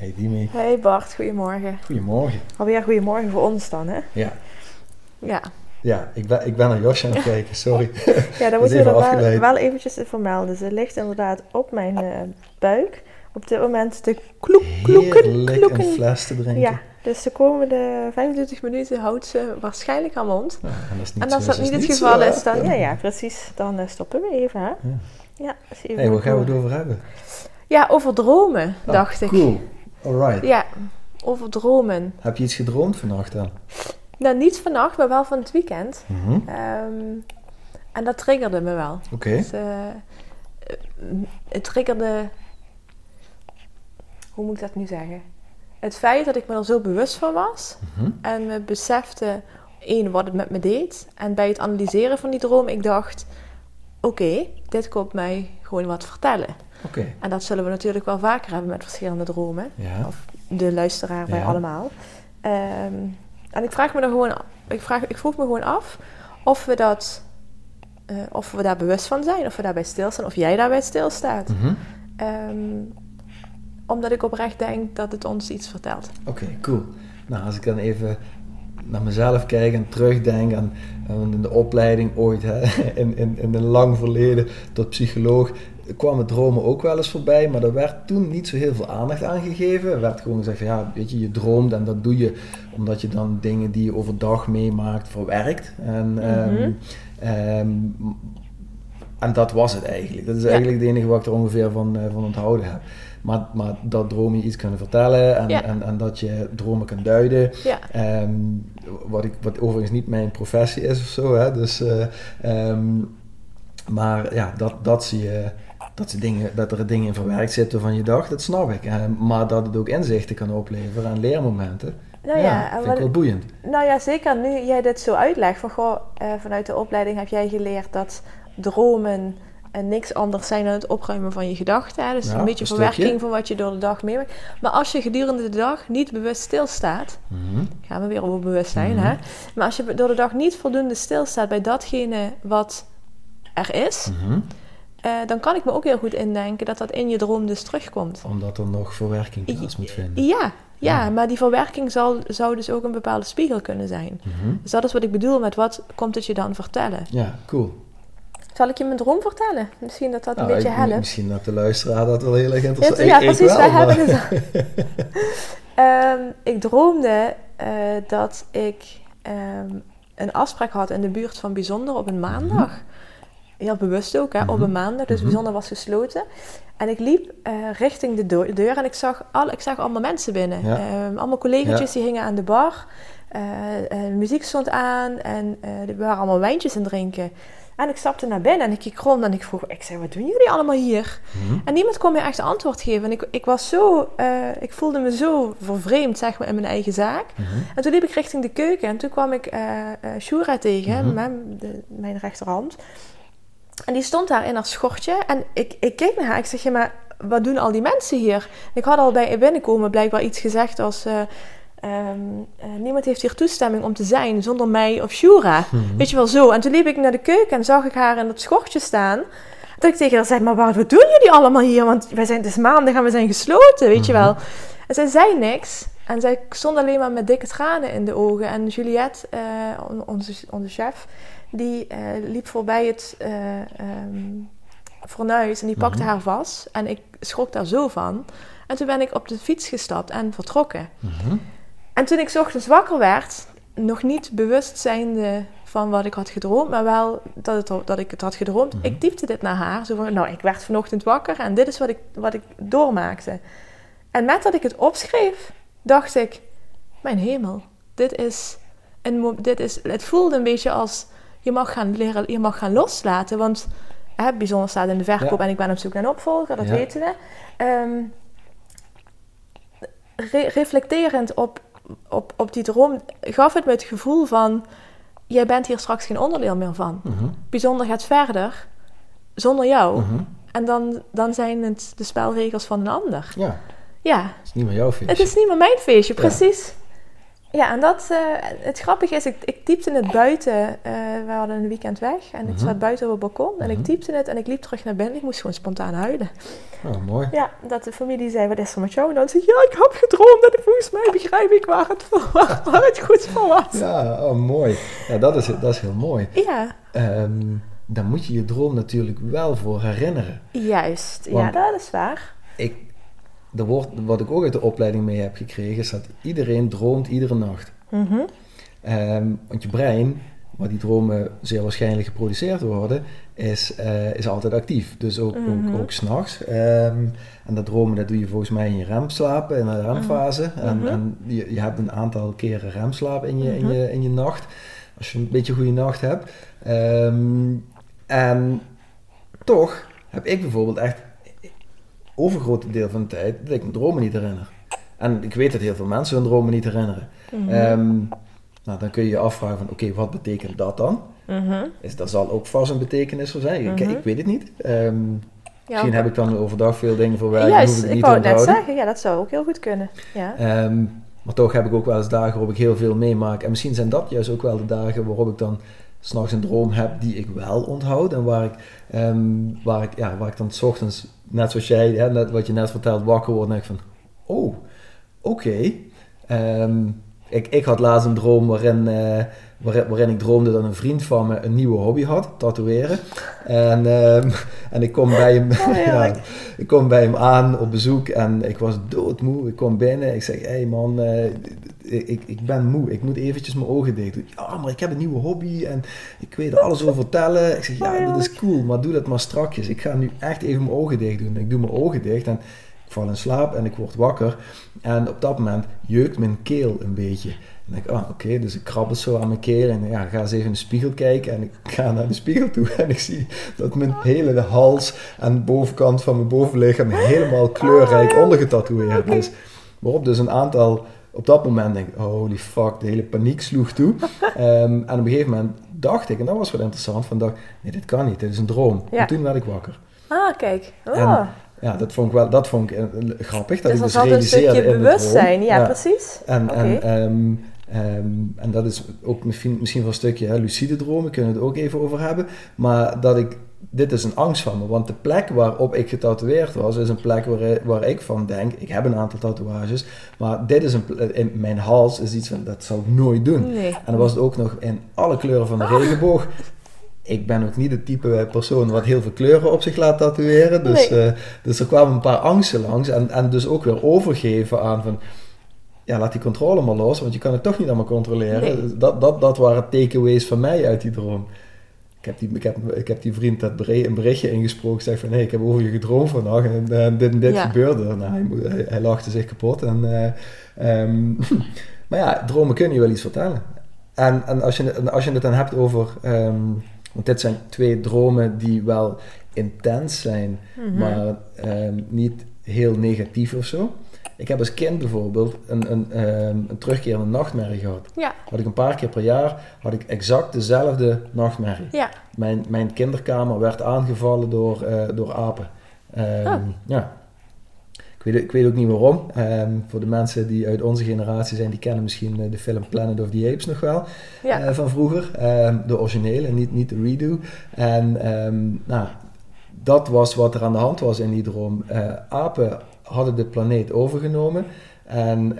Hey Dimi. Hey Bart, goedemorgen. Goedemorgen. Alweer goedemorgen voor ons dan, hè? Ja. Ja. Ja, ik ben, ik ben naar Josje aan het kijken, sorry. ja, dat moeten we wel, wel eventjes vermelden. Ze ligt inderdaad op mijn uh, buik. Op dit moment te kloek, kloeken, Heerlijk kloeken. een fles te drinken. Ja, dus de komende 25 minuten houdt ze waarschijnlijk aan mond. Ja, en, als, en als dat niet het geval is, dan, ja, ja, precies, dan uh, stoppen we even. Hè? Ja. ja even hey, waar gaan we het over hebben? Ja, over dromen, ah, dacht ik. Cool, alright. Ja, over dromen. Heb je iets gedroomd vannacht dan? Nou, niet vannacht, maar wel van het weekend. Mm -hmm. um, en dat triggerde me wel. Oké. Okay. Dus, uh, het triggerde... Hoe moet ik dat nu zeggen? het feit dat ik me er zo bewust van was Mhm. en me besefte, één, wat het met me deed. En bij het analyseren van die droom, ik dacht, oké, dit komt mij gewoon wat vertellen. En dat zullen we natuurlijk wel vaker hebben met verschillende dromen. Ja. Of de luisteraar bij Ja. allemaal. Ehm, en ik vraag me dan gewoon, ik, vraag, ik vroeg me gewoon af of we dat, eh, of we daar bewust van zijn, of we daarbij stilstaan, of jij daarbij stilstaat. Mhm. Ehm, omdat ik oprecht denk dat het ons iets vertelt. Oké, cool. Nou, als ik dan even naar mezelf kijk en terugdenk aan, aan in de opleiding ooit, hè, in, in, in een lang verleden tot psycholoog, kwamen dromen ook wel eens voorbij, maar er werd toen niet zo heel veel aandacht aan gegeven. Er werd gewoon gezegd van ja, weet je, je droomt en dat doe je omdat je dan dingen die je overdag meemaakt verwerkt. En, ehm, ehm, en dat was het eigenlijk. Dat is eigenlijk het enige wat ik er ongeveer van, eh, van onthouden heb. Maar, maar dat dromen je iets kunnen vertellen en, Ja. en, en dat je dromen kan duiden. Ja. Ehm, wat, ik, wat overigens niet mijn professie is of zo. Hè? Dus, eh, ehm, maar ja, dat, dat zie je. Dat, ze dingen, dat er dingen in verwerkt zitten van je dag, dat snap ik. Maar dat het ook inzichten kan opleveren en leermomenten. Nou ja, en vind ik wel boeiend. Nou ja, zeker nu jij dit zo uitlegt. Van, goh, eh, vanuit de opleiding heb jij geleerd dat dromen eh, niks anders zijn dan het opruimen van je gedachten. Dus Ja, een beetje een verwerking stukje. van wat je door de dag meemaakt. Maar als je gedurende de dag niet bewust stilstaat, Mhm. gaan we weer over bewustzijn, Mhm. hè? Maar als je door de dag niet voldoende stilstaat bij datgene wat er is, Mhm. eh, dan kan ik me ook heel goed indenken dat dat in je droom dus terugkomt. Omdat er nog verwerking plaats moet vinden. Ja, ja, Ja. maar die verwerking zal, zou dus ook een bepaalde spiegel kunnen zijn. Mhm. Dus dat is wat ik bedoel met wat komt het je dan vertellen. Ja, cool. Zal ik je mijn droom vertellen? Misschien dat dat een Nou, beetje helpt. Misschien dat de luisteraar dat wel heel erg interessant Ja, ja, precies. wij maar- hebben het. Ehm, ik droomde eh, dat ik ehm, een afspraak had in de buurt van Bijzonder op een maandag. Heel bewust ook, hè, op Mhm. een maandag. Dus Mhm. Bijzonder was gesloten. En ik liep eh, richting de deur, en ik zag, al, ik zag allemaal mensen binnen. Ja. Ehm, allemaal collega's die hingen aan de bar. Eh, muziek stond aan en er waren allemaal wijntjes aan drinken. En ik stapte naar binnen en ik keek rond en ik vroeg, ik zei, wat doen jullie allemaal hier? Mhm. En niemand kon me echt antwoord geven. En ik, ik was zo, eh, ik voelde me zo vervreemd, zeg maar, in mijn eigen zaak. Mhm. En toen liep ik richting de keuken en toen kwam ik eh eh Shura tegen, Mhm. mijn, de- mijn rechterhand. En die stond daar in haar schortje en ik, ik keek naar haar. Ik zeg, ja, maar wat doen al die mensen hier? Ik had al bij binnenkomen blijkbaar iets gezegd als... eh, ehm, eh, niemand heeft hier toestemming om te zijn zonder mij of Shura. Mhm. Weet je wel zo. En toen liep ik naar de keuken en zag ik haar in dat schortje staan. Dat ik tegen haar zei, maar wat wat doen jullie allemaal hier? Want wij zijn, het is maandag en we zijn gesloten, weet je Mhm. wel. En zij zei niks. En zij stond alleen maar met dikke tranen in de ogen. En Juliette, eh, on- onze, onze chef, die eh, liep voorbij het ehm, fornuis en die pakte Mhm. haar vast. En ik schrok daar zo van. En toen ben ik op de fiets gestapt en vertrokken. En toen ik 's ochtends wakker werd, nog niet bewust zijnde van wat ik had gedroomd, maar wel dat, het, dat ik het had gedroomd. Mhm. Ik typte dit naar haar. Zo van, nou, ik werd vanochtend wakker en dit is wat ik, wat ik doormaakte. En met dat ik het opschreef, dacht ik, mijn hemel, dit is, een, dit is, het voelde een beetje als, je mag gaan leren, je mag gaan loslaten, want hè, bijzonder staat in de verkoop Ja. en ik ben op zoek naar een opvolger, dat Ja. weten we. Re- reflecterend op, op, op die droom gaf het me het gevoel van... jij bent hier straks geen onderdeel meer van. Mhm. Bijzonder gaat verder zonder jou. Mhm. En dan, dan zijn het de spelregels van een ander. Ja, Ja, het is niet meer jouw feestje. het is niet meer mijn feestje, precies. Ja, en dat, eh, het grappige is, ik, ik typte het buiten. eh, we hadden een weekend weg en ik Mhm. zat buiten op het balkon. En Mhm. ik typte het en ik liep terug naar binnen. Ik moest gewoon spontaan huilen. Oh, mooi. Ja, dat de familie zei, wat is er met jou? En dan zei ik, ja, ik heb gedroomd en volgens mij begrijp ik waar het, voor, waar, waar het goed voor was. Ja, oh, mooi. Ja, dat is, dat is heel mooi. Ja, Ehm, dan moet je je droom natuurlijk wel voor herinneren. juist. ja, Want- dat is waar. Ik, er wordt, wat ik ook uit de opleiding mee heb gekregen, is dat iedereen droomt iedere nacht. Mhm. Ehm, want je brein, waar die dromen zeer waarschijnlijk geproduceerd worden, is, eh, is altijd actief. Dus ook, Mhm. ook, ook s'nachts. Ehm en dat dromen dat doe je volgens mij in je remslapen, in de remfase. En, Mhm. en je, je hebt een aantal keren remslaap in je, in Mhm. je, in je nacht. Als je een beetje een goede nacht hebt. Ehm, en toch heb ik bijvoorbeeld echt overgrote deel van de tijd dat ik mijn dromen niet herinner. En ik weet dat heel veel mensen hun dromen niet herinneren. Mhm. Ehm, nou, dan kun je je afvragen van, oké, wat betekent dat dan? Mhm. Is, daar zal ook vast een betekenis voor zijn. Ik, Mhm. ik weet het niet. Ehm, Ja, misschien heb ik dan overdag veel dingen voor werk, die Juist, hoef ik ik niet wou het net zeggen. Ja, dat zou ook heel goed kunnen. Ja. Ehm, maar toch heb ik ook wel eens dagen waarop ik heel veel meemaak. En misschien zijn dat juist ook wel de dagen waarop ik dan s'nachts een droom heb die ik wel onthoud. En waar ik, waar ik, ja, waar ik dan s ochtends, net zoals jij, net wat je net vertelt, wakker word en denk van... Oh, oké. Ehm, ik, ik had laatst een droom waarin, eh, waarin, waarin ik droomde dat een vriend van me een nieuwe hobby had, tatoeëren. En, ehm, en ik kom bij hem... Oh, ja, ik kom bij hem aan op bezoek en ik was doodmoe. Ik kom binnen. Ik zeg, hé hey man, eh, ik, ik ben moe. Ik moet eventjes mijn ogen dicht doen. Ja, maar ik heb een nieuwe hobby en ik weet er alles over vertellen. Ik zeg, ja, dat is cool, maar doe dat maar strakjes. Ik ga nu echt even mijn ogen dicht doen. Ik doe mijn ogen dicht en ik val in slaap en ik word wakker. En op dat moment jeukt mijn keel een beetje. En ik, ah, oké, dus ik krabbel zo aan mijn keel en ja, ga eens even in de spiegel kijken. En ik ga naar de spiegel toe en ik zie dat mijn hele hals en de bovenkant van mijn bovenlichaam helemaal kleurrijk ondergetatoeëerd is. Waarop dus een aantal, op dat moment denk ik, holy fuck, de hele paniek sloeg toe. Ehm, en op een gegeven moment dacht ik, en dat was wel interessant, van dacht, nee, dit kan niet, dit is een droom. Ja. En toen werd ik wakker. Ah, kijk. Oh. En Ja, dat vond ik wel dat vond ik, eh, eh, grappig, dat dus ik dus zat een realiseerde stukje bewustzijn. Ja, precies. En, en, ehm, ehm, en dat is ook misschien, misschien wel een stukje hè, lucide dromen, kunnen we het ook even over hebben. Maar dat ik, dit is een angst van me, want de plek waarop ik getatoeëerd was, is een plek waar, waar ik van denk, ik heb een aantal tatoeages, maar dit is een, pl- in mijn hals is iets van, dat zou ik nooit doen. Nee. En dan was het ook nog in alle kleuren van de Ah. regenboog. Ik ben ook niet het type persoon wat heel veel kleuren op zich laat tatoeëren. Dus, Nee. eh, dus er kwamen een paar angsten langs. En, en dus ook weer overgeven aan van... Ja, laat die controle maar los, want je kan het toch niet allemaal controleren. Nee. Dat, dat, dat waren takeaways van mij uit die droom. Ik heb die, ik heb, ik heb die vriend dat een berichtje ingesproken. Zeg van, hé, ik heb over je gedroomd vandaag en eh, dit en dit Ja. gebeurde. Nou, hij, hij, lachte zich kapot. En, eh, ehm, maar ja, dromen kunnen je wel iets vertellen. En, en als, je, als je het dan hebt over... ehm, want dit zijn twee dromen die wel intens zijn, Mhm. maar ehm, niet heel negatief of zo. Ik heb als kind bijvoorbeeld een, een, ehm, een terugkerende nachtmerrie gehad. Ja, Had ik een paar keer per jaar, had ik exact dezelfde nachtmerrie. ja. Mijn, mijn kinderkamer werd aangevallen door, eh, door apen. Ehm, Oh. Ja. Ik weet, ik weet ook niet waarom. Ehm, voor de mensen die uit onze generatie zijn, die kennen misschien eh, de film Planet of the Apes nog wel Ja. eh, van vroeger. Ehm, de originele, niet, niet de redo. En ehm, nou, dat was wat er aan de hand was in die droom. Eh, apen hadden de planeet overgenomen. En,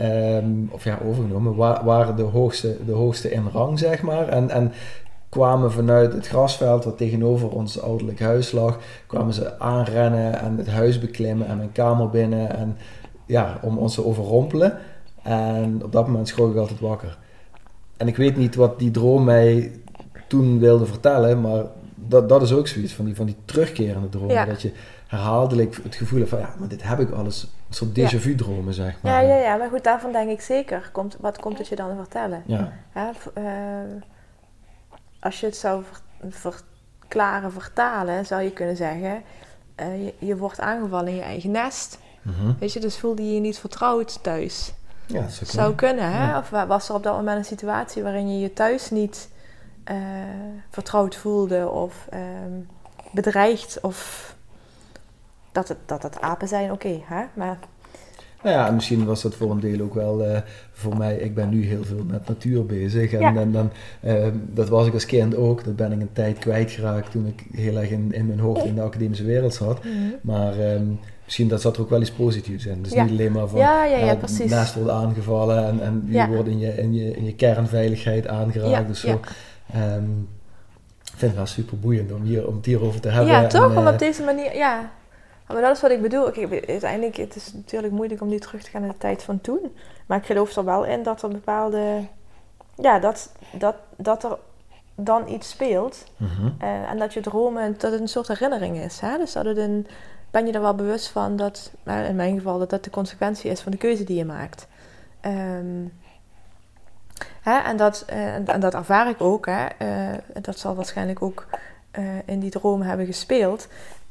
of ja, overgenomen, wa- waren de hoogste, de hoogste in rang, zeg maar. En, en kwamen vanuit het grasveld wat tegenover ons ouderlijk huis lag, kwamen ze aanrennen en het huis beklimmen en mijn kamer binnen. En ja, om ons te overrompelen. En op dat moment schrok ik altijd wakker. En ik weet niet wat die droom mij toen wilde vertellen, maar dat, dat is ook zoiets van die, van die terugkerende dromen. Ja. Dat je herhaaldelijk het gevoel hebt van ja, maar dit heb ik alles. Een soort déjà vu dromen, zeg maar. Ja, ja, ja, maar goed, daarvan denk ik zeker. Komt, wat komt het je dan vertellen? Ja. Eh, als je het zou ver- verklaren, vertalen, zou je kunnen zeggen: eh, je, je wordt aangevallen in je eigen nest. Mhm. Weet je, dus voelde je je niet vertrouwd thuis. Ja, dat zou kunnen. hè? Ja. Of wa- was er op dat moment een situatie waarin je je thuis niet eh, vertrouwd voelde of ehm, bedreigd of dat het, dat het apen zijn, oké, hè? Maar Nou ja, en misschien was dat voor een deel ook wel eh, voor mij. Ik ben nu heel veel met natuur bezig. En, Ja. en dan, eh, dat was ik als kind ook. Dat ben ik een tijd kwijtgeraakt toen ik heel erg in, in mijn hoofd in de academische wereld zat. Maar ehm, misschien dat zat er ook wel iets positiefs in. Dus Ja. niet alleen maar van Ja, ja, ja, precies. naast wordt aangevallen en, en je wordt in je, in, je, in je kernveiligheid aangeraakt. Dus zo. Ehm, ik vind het wel super boeiend om, hier, om het hierover te hebben. ja, En, toch? Om eh, op deze manier, ja. Maar dat is wat ik bedoel. Uiteindelijk, het is natuurlijk moeilijk om nu terug te gaan naar de tijd van toen. Maar ik geloof er wel in dat er bepaalde, ja, dat, dat, dat er dan iets speelt. mhm. Eh, en dat je dromen, dat het een soort herinnering is. Hè? Dus dat het een, ben je er wel bewust van dat, nou, in mijn geval, dat dat de consequentie is van de keuze die je maakt. Ehm, hè? En, dat, eh, en, dat ervaar ik ook. Hè? Eh, dat zal waarschijnlijk ook in die droom hebben gespeeld.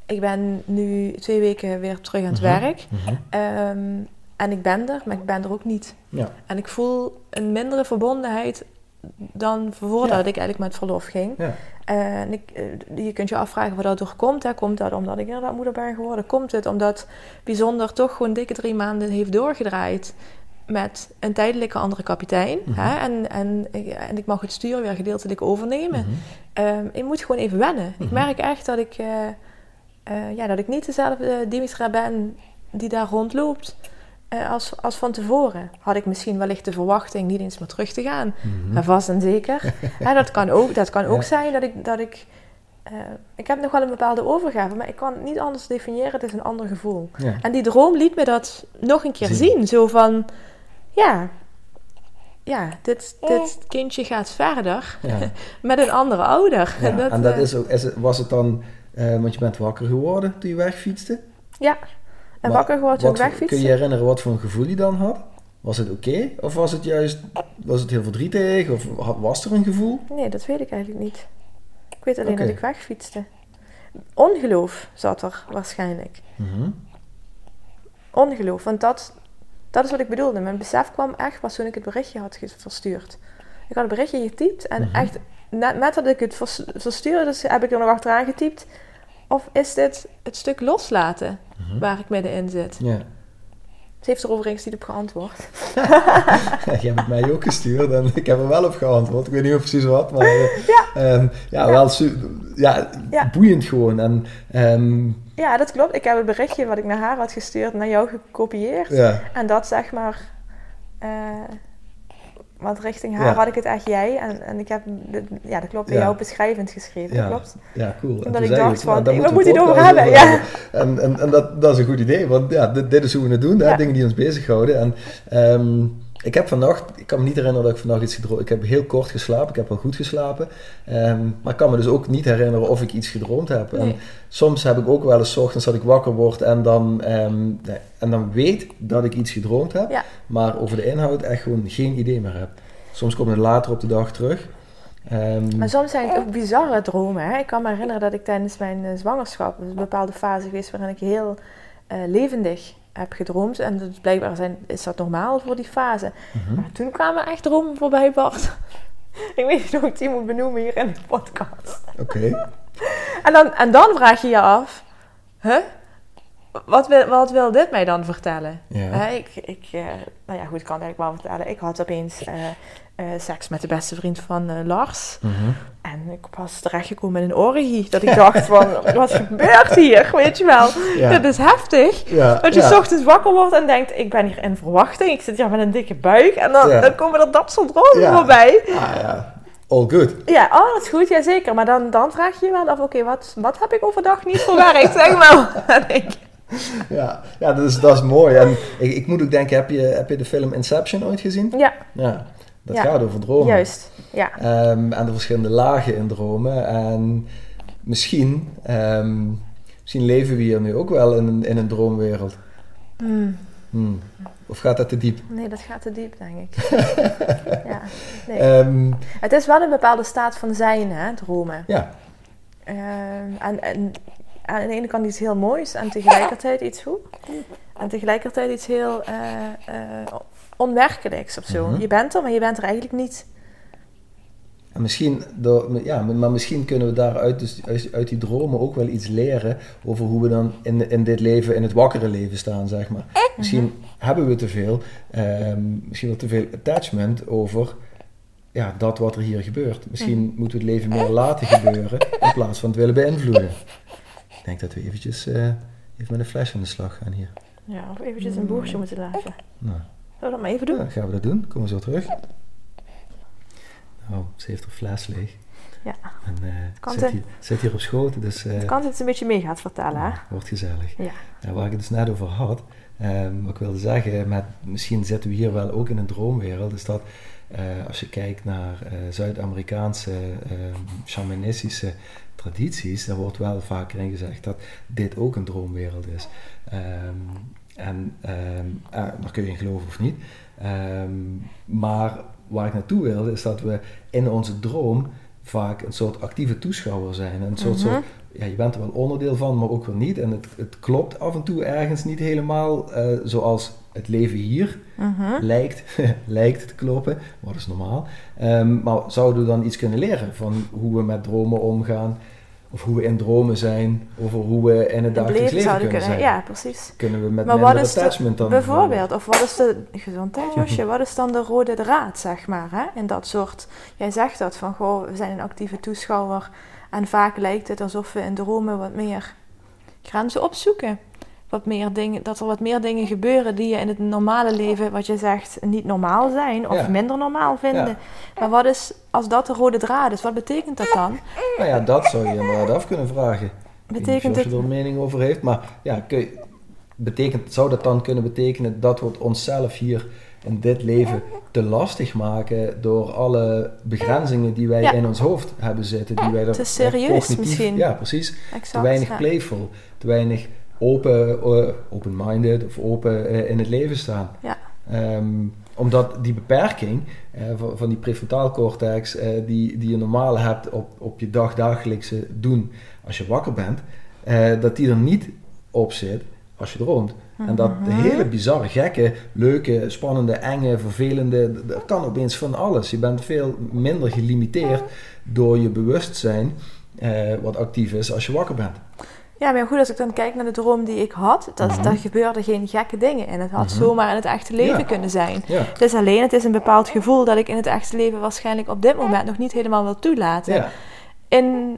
Ik ben nu twee weken weer terug aan het Mhm. werk. Mhm. Ehm, en ik ben er, maar ik ben er ook niet. Ja. En ik voel een mindere verbondenheid dan voordat Ja. ik eigenlijk met verlof ging. Ja. Eh, en ik, eh, je kunt je afvragen waar dat door komt. Hè. Komt dat omdat ik inderdaad moeder ben geworden? Komt het omdat bijzonder toch gewoon dikke drie maanden heeft doorgedraaid met een tijdelijke andere kapitein? Mhm. hè? En, en, ik- en ik mag het stuur weer gedeeltelijk overnemen. Ehm, ik moet gewoon even wennen. Ik merk echt dat ik, eh, eh, ja, dat ik niet dezelfde Dimitra ben die daar rondloopt eh, als, als van tevoren. Had ik misschien wellicht de verwachting niet eens meer terug te gaan. Mhm. Maar vast en zeker. ja, dat kan ook, dat kan ook Ja. zijn dat ik... Dat ik eh, ik heb nog wel een bepaalde overgave, maar ik kan het niet anders definiëren. Het is een ander gevoel. Ja. En die droom liet me dat nog een keer Zien. zien. Zo van, ja, ja dit, dit kindje gaat verder Ja. met een andere ouder. Ja, en dat is ook, is het, was het dan, eh, want je bent wakker geworden toen je wegfietste? Ja, en Maar wakker geworden toen ik wegfietste. Kun je je herinneren wat voor een gevoel je dan had? Was het oké? Of was het juist, was het heel verdrietig? Of was er een gevoel? Nee, dat weet ik eigenlijk niet. Ik weet alleen dat ik wegfietste. Ongeloof zat er waarschijnlijk. Mhm. Ongeloof, want dat, dat is wat ik bedoelde. Mijn besef kwam echt pas toen ik het berichtje had verstuurd. Ik had het berichtje getypt en Mhm. echt, net, net dat ik het vers- verstuurde, dus heb ik er nog achteraan getypt. Of is dit het stuk loslaten Mhm. waar ik middenin zit? Ja. Ze heeft er overigens niet op geantwoord. je hebt het mij ook gestuurd en ik heb er wel op geantwoord. Ik weet niet precies wat, maar eh, Ja. ehm, ja, Ja. wel su- ja, Ja. boeiend gewoon. En, ehm, Ja, dat klopt. Ik heb het berichtje wat ik naar haar had gestuurd naar jou gekopieerd. En dat zeg maar. eh, want richting haar Ja. had ik het echt jij. En, en ik heb, ja, dat klopt, bij Ja. jou beschrijvend geschreven. Ja. Klopt. Ja, cool. En Omdat ik dacht nou, van, moeten moeten het over hebben, ja. En, en, en dat, dat is een goed idee, want ja, dit, dit is hoe we het doen, hè, dingen die ons bezighouden. En ehm, ik heb vannacht, ik kan me niet herinneren dat ik vannacht iets gedroomd Ik heb heel kort geslapen, ik heb wel goed geslapen. Ehm, maar ik kan me dus ook niet herinneren of ik iets gedroomd heb. En soms heb ik ook wel eens ochtends dat ik wakker word en dan, ehm, nee, en dan weet dat ik iets gedroomd heb. Ja. Maar over de inhoud echt gewoon geen idee meer heb. Soms komt het later op de dag terug. Ehm, Maar soms zijn het ook bizarre dromen. Hè? Ik kan me herinneren dat ik tijdens mijn eh, zwangerschap, dus een bepaalde fase geweest waarin ik heel eh, levendig heb gedroomd. En dus blijkbaar zijn, is dat normaal voor die fase. mhm. Maar toen kwamen echt dromen voorbij, Bart. ik weet niet hoe ik die moet benoemen hier in de podcast. Oké. En dan, en dan vraag je je af, huh? Wat wil, wat wil dit mij dan vertellen? Ja. Ik, ik, eh, nou ja, goed, ik kan eigenlijk wel vertellen. Ik had opeens eh, seks met de beste vriend van Lars. Mhm. En ik was terechtgekomen in een orgie. Dat ik dacht van, wat gebeurt hier? Weet je wel, Ja. dit is heftig. Ja, Dat je s ochtends wakker wordt en denkt, ik ben hier in verwachting. Ik zit hier met een dikke buik. En dan, dan komen er dat soort dromen voorbij. Ah, ja. All good. Ja, oh, dat is goed, ja zeker. Maar dan, dan vraag je je wel af, oké, wat, wat heb ik overdag niet verwerkt? Zeg maar. Ja, ja dat, is, dat is mooi. En ik, ik moet ook denken, heb je, heb je de film Inception ooit gezien? ja, Ja, dat Ja. gaat over dromen. juist. Ja. Ehm, en de verschillende lagen in dromen. En misschien, ehm, misschien leven we hier nu ook wel in een, in een droomwereld. Hmm. Hmm. Of gaat dat te diep? Nee, dat gaat te diep, denk ik. ja, nee. Ehm, Het is wel een bepaalde staat van zijn, hè, dromen. ja, en, en aan de ene kant iets heel moois en tegelijkertijd iets hoe? En tegelijkertijd iets heel eh, eh, onwerkelijks of zo. Mhm. Je bent er, maar je bent er eigenlijk niet. en misschien, door, ja, maar misschien kunnen we daaruit dus, uit, uit die dromen ook wel iets leren over hoe we dan in, in dit leven, in het wakkere leven staan, zeg maar. Misschien hebben we te veel, ehm, misschien wel te veel attachment over ja, dat wat er hier gebeurt. Misschien moeten we het leven meer laten gebeuren in plaats van het willen beïnvloeden. Ik denk dat we eventjes eh, even met een fles aan de slag gaan hier. Ja, of eventjes een boertje moeten laten. Nou, Zullen we dat maar even doen? ja, gaan we dat doen? Komen we zo terug. Nou, ze heeft haar fles leeg. Ja. En eh, Kan zit, ze- hier, zit hier op schoot, dus eh, Het kan het een beetje mee gaat vertellen, hè? wordt gezellig. Ja. Waar ik het dus net over had, ehm, wat ik wilde zeggen, met, misschien zitten we hier wel ook in een droomwereld, is dat eh, als je kijkt naar eh, Zuid-Amerikaanse ehm, shamanistische tradities, daar wordt wel vaker in gezegd dat dit ook een droomwereld is. Ehm, en ehm, ah, daar kun je in geloven of niet. Ehm, maar waar ik naartoe wilde, is dat we in onze droom vaak een soort actieve toeschouwer zijn. Een soort, soort ja, je bent er wel onderdeel van, maar ook weer niet. En het, het klopt af en toe ergens niet helemaal eh, zoals het leven hier Mhm. lijkt, lijkt te kloppen. Wat is normaal. Ehm, maar zouden we dan iets kunnen leren van hoe we met dromen omgaan? Of hoe we in dromen zijn? Over hoe we in het dagelijks leven kunnen kunnen. zijn? Ja, precies. Kunnen we met Maar wat is de- attachment dan Bijvoorbeeld, of wat is de gezondheid, Josje? Wat is dan de rode draad, zeg maar, hè? In dat soort. Jij zegt dat van, goh, we zijn een actieve toeschouwer. En vaak lijkt het alsof we in dromen wat meer grenzen opzoeken. Wat meer dingen, dat er wat meer dingen gebeuren die je in het normale leven, wat je zegt, niet normaal zijn of Ja. minder normaal vinden. Ja. Maar wat is, als dat de rode draad is, wat betekent dat dan? Nou ja, dat zou je inderdaad af kunnen vragen. Betekent of je er een mening over heeft, maar ja, kun je- betekent, zou dat dan kunnen betekenen dat we onszelf hier in dit leven te lastig maken door alle begrenzingen die wij Ja. in ons hoofd hebben zitten, die wij er Te serieus misschien. Ja, precies. exact? te weinig ja. playful, te weinig open, eh, open-minded of open eh, in het leven staan. Ja. Ehm, omdat die beperking eh, van, die prefrontaal cortex eh, die, die je normaal hebt op, op je dagdagelijkse doen als je wakker bent, eh, dat die er niet op zit als je droomt. En dat de Mhm. hele bizarre, gekke, leuke, spannende, enge, vervelende, dat kan opeens van alles. Je bent veel minder gelimiteerd door je bewustzijn eh, wat actief is als je wakker bent. Ja, maar goed, als ik dan kijk naar de droom die ik had, dat, Mhm. daar gebeurden geen gekke dingen in. Het had Mhm. zomaar in het echte leven Ja. kunnen zijn. Ja, Het is alleen, het is een bepaald gevoel dat ik in het echte leven waarschijnlijk op dit moment nog niet helemaal wil toelaten. ja, In,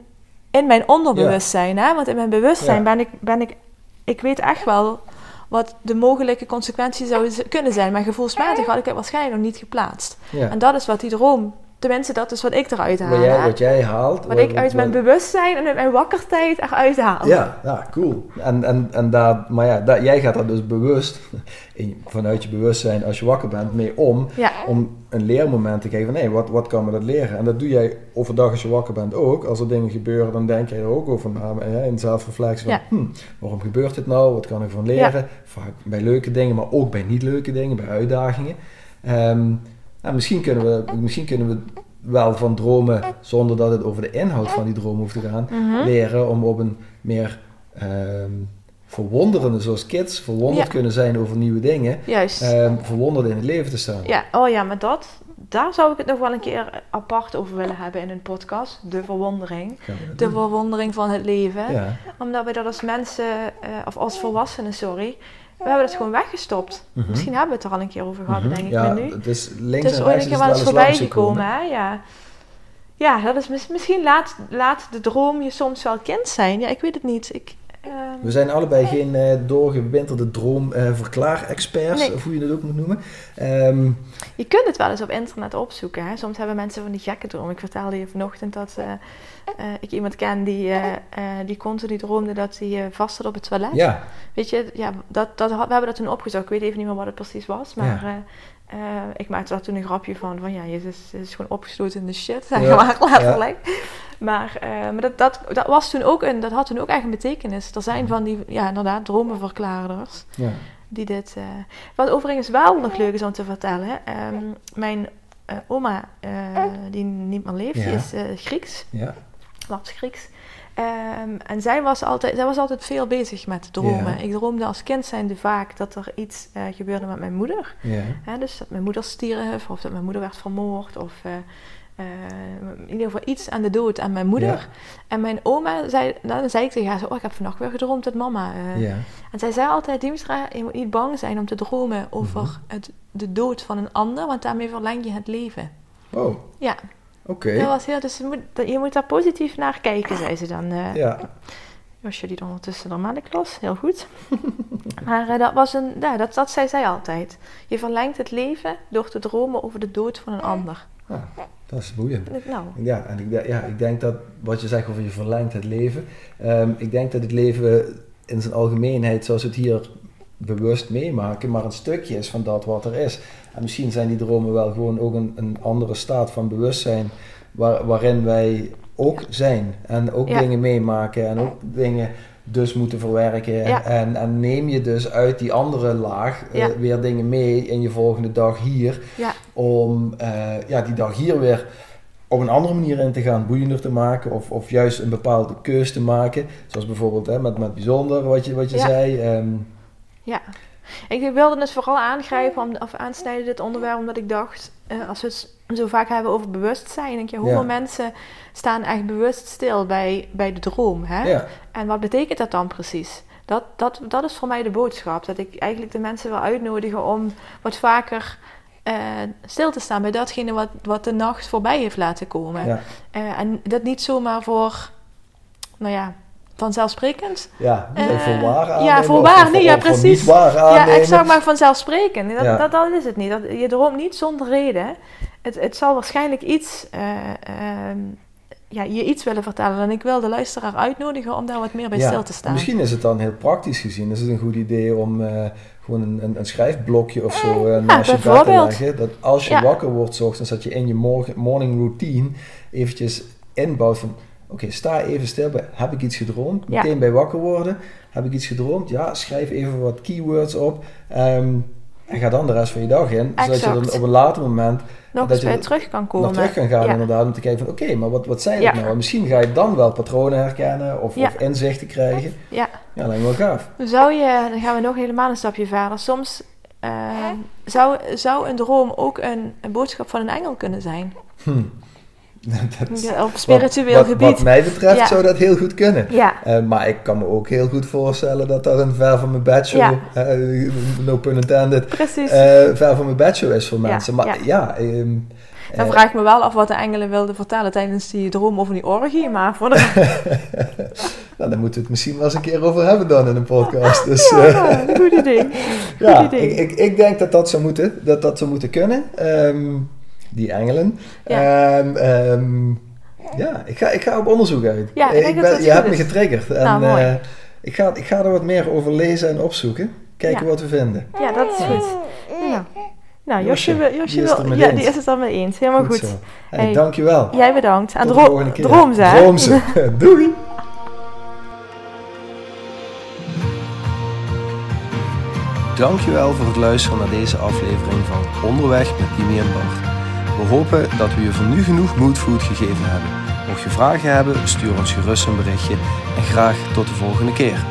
in mijn onderbewustzijn, hè? want in mijn bewustzijn ben ik, ben ik, ik weet echt wel wat de mogelijke consequenties zouden kunnen zijn. Maar gevoelsmatig had ik het waarschijnlijk nog niet geplaatst. En dat is wat die droom, tenminste dat is wat ik eruit haal. Wat jij, wat jij haalt. Wat ik uit mijn bewustzijn en uit mijn wakkertijd eruit haal. Ja, ja, cool. En, en, en daar, maar ja, daar, jij gaat daar dus bewust, in, vanuit je bewustzijn, als je wakker bent, mee om. Ja. Om een leermoment te geven van, hé, wat, wat kan me dat leren? En dat doe jij overdag als je wakker bent ook. Als er dingen gebeuren, dan denk jij er ook over na. Hè, in zelfreflectie van, Ja. hm, waarom gebeurt dit nou? Wat kan ik van leren? Vaak bij leuke dingen, maar ook bij niet leuke dingen, bij uitdagingen. Ehm, nou, misschien, kunnen we, misschien kunnen we wel van dromen, zonder dat het over de inhoud van die droom hoeft te gaan, Mhm. leren om op een meer ehm, verwonderende, zoals kids verwonderd Ja. kunnen zijn over nieuwe dingen, Juist. ehm, verwonderd in het leven te staan. Ja, oh ja, maar dat, daar zou ik het nog wel een keer apart over willen hebben in een podcast. De verwondering. De verwondering van het leven. Ja. Omdat we dat als mensen, eh, of als volwassenen, sorry, we hebben dat gewoon weggestopt. Mhm. Misschien hebben we het er al een keer over gehad, Mhm. denk ik ja, me nu. Het is links Het is en ooit rechts een keer het wel eens voorbij gekomen, hè? Ja. Ja, dat is mis- misschien laat, laat de droom je soms wel kind zijn. Ja, ik weet het niet. Ik, We zijn allebei geen eh, doorgewinterde droomverklaar-experts, Nee. of hoe je dat ook moet noemen. Ehm, je kunt het wel eens op internet opzoeken. Hè? Soms hebben mensen van die gekke dromen. Ik vertelde je vanochtend dat eh, eh, ik iemand ken die, eh, eh, die continu droomde dat hij eh, vast zat op het toilet. ja, Weet je, ja, dat, dat, we hebben dat toen opgezocht. Ik weet even niet meer wat het precies was. Maar Ja. eh, eh, ik maakte daar toen een grapje van. Van ja, Jezus is gewoon opgesloten in de shit. Zeg Ja, maar letterlijk. Maar, eh, maar dat, dat, dat, was toen ook een, dat had toen ook echt een betekenis. Er zijn van die, ja inderdaad, dromenverklaarders. ja. Die dit, eh, wat overigens wel nog leuk is om te vertellen. ehm, mijn eh, oma, die niet meer leeft, Ja. die is Grieks. ja. Labs Grieks. Ehm, en zij was, altijd, zij was altijd veel bezig met dromen. Ja. Ik droomde als kind zijnde vaak dat er iets gebeurde met mijn moeder. ja. Dus dat mijn moeder stierf of dat mijn moeder werd vermoord. Of eh, in ieder geval iets aan de dood aan mijn moeder. Ja. En mijn oma zei, dan zei ik tegen haar zo, oh, ik heb vannacht weer gedroomd dat mama... eh, ja. En zij zei altijd, je moet niet bang zijn om te dromen over Mhm. het, de dood van een ander, want daarmee verleng je het leven. Oh, Ja, oké. dat was heel, dus je moet, je moet daar positief naar kijken, zei ze dan. eh Ja, Josje die ondertussen de melk los, heel goed. maar dat, was een, ja, dat, dat zei zij altijd. Je verlengt het leven door te dromen over de dood van een ander. Ja, dat is boeiend. Nou, Ja, en ik, ja, ik denk dat wat je zegt over je verlengt het leven. ehm, ik denk dat het leven in zijn algemeenheid, zoals we het hier bewust meemaken, maar een stukje is van dat wat er is. En misschien zijn die dromen wel gewoon ook een, een andere staat van bewustzijn waar, waarin wij ook zijn en ook Ja. dingen meemaken en ook dingen dus moeten verwerken. Ja. En, en neem je dus uit die andere laag eh, weer dingen mee in je volgende dag hier ja, om eh, ja, die dag hier weer op een andere manier in te gaan, boeiender te maken of, of juist een bepaalde keus te maken. Zoals bijvoorbeeld hè, met, met bijzonder, wat je, wat je Ja. zei. ehm, ja. Ik wilde het vooral aangrijpen om, of aansnijden dit onderwerp, omdat ik dacht, eh, als we het zo vaak hebben over bewustzijn, denk je, hoeveel Ja. mensen staan echt bewust stil bij, bij de droom? Hè? ja, En wat betekent dat dan precies? Dat, dat, dat is voor mij de boodschap. Dat ik eigenlijk de mensen wil uitnodigen om wat vaker eh, stil te staan bij datgene wat, wat de nacht voorbij heeft laten komen. ja, Eh, en dat niet zomaar voor, nou ja, vanzelfsprekend. ja, Eh, voor waar ja, voor waar, nee, ja, precies. niet waar aannemen. Ja, ik zou maar vanzelfsprekend. Dat, Ja. dat, dat is het niet. Dat, je droomt niet zonder reden. Het, het zal waarschijnlijk iets, eh, ehm, ja, je iets willen vertellen. En ik wil de luisteraar uitnodigen om daar wat meer bij Ja, stil te staan. Misschien is het dan heel praktisch gezien. Is het een goed idee om eh, gewoon een, een, een schrijfblokje of zo eh, naast je bed te leggen. Dat als je Ja. wakker wordt ochtends, dat je in je morgen, morning routine eventjes inbouwt van... Oké, sta even stil bij, heb ik iets gedroomd? Meteen bij wakker worden, heb ik iets gedroomd? Ja, schrijf even wat keywords op. ehm, en ga dan de rest van je dag in. Zodat je dan op een later moment Nog dat eens je er- terug kan komen. nog terug kan gaan Ja. inderdaad. Om te kijken van oké, maar wat, wat zijn Ja. het nou? En misschien ga je dan wel patronen herkennen of, Ja. of inzichten krijgen. Ja. Ja, lijkt me wel gaaf. Zou je, dan gaan we nog helemaal een stapje verder. Soms eh, zou, zou een droom ook een, een boodschap van een engel kunnen zijn. Hm. Dat Ja, Op spiritueel wat, gebied. Wat mij betreft Ja. zou dat heel goed kunnen. Ja, Eh, maar ik kan me ook heel goed voorstellen dat dat een ver van mijn bedshow, Ja. eh, no pun intended, precies. ver van mijn bedshow is voor mensen. Maar ja. ehm, dan vraag ik me wel af wat de engelen wilden vertellen tijdens die droom over die orgie. Maar voor de... nou, daar moeten we het misschien wel eens een keer over hebben dan in een podcast. Dus, Ja, goed idee. Ja, Goed idee. ik, ik, ik denk dat dat zou moeten, dat dat zou moeten kunnen. Ehm, die engelen. Ja. Ehm, ehm, ja, ik ga, ik ga op onderzoek uit. Ja, ik denk dat ben, dat je goed hebt me getriggerd. En, Nou, mooi. eh, ik, ga, ik ga er wat meer over lezen en opzoeken. Kijken Ja. wat we vinden. Ja, dat is goed. Nou, nou Josje, Josje, die is het wil, ja, eens. die is het dan mee eens. Helemaal goed. zo. Hey, Hey. Dankjewel. Jij bedankt. En Tot de dro volgende keer. droom ze. Droom ze. Doei. Dankjewel voor het luisteren naar deze aflevering van Onderweg met Kimi en Bart. We hopen dat we je voor nu genoeg moodfood gegeven hebben. Mocht je vragen hebben, stuur ons gerust een berichtje en graag tot de volgende keer.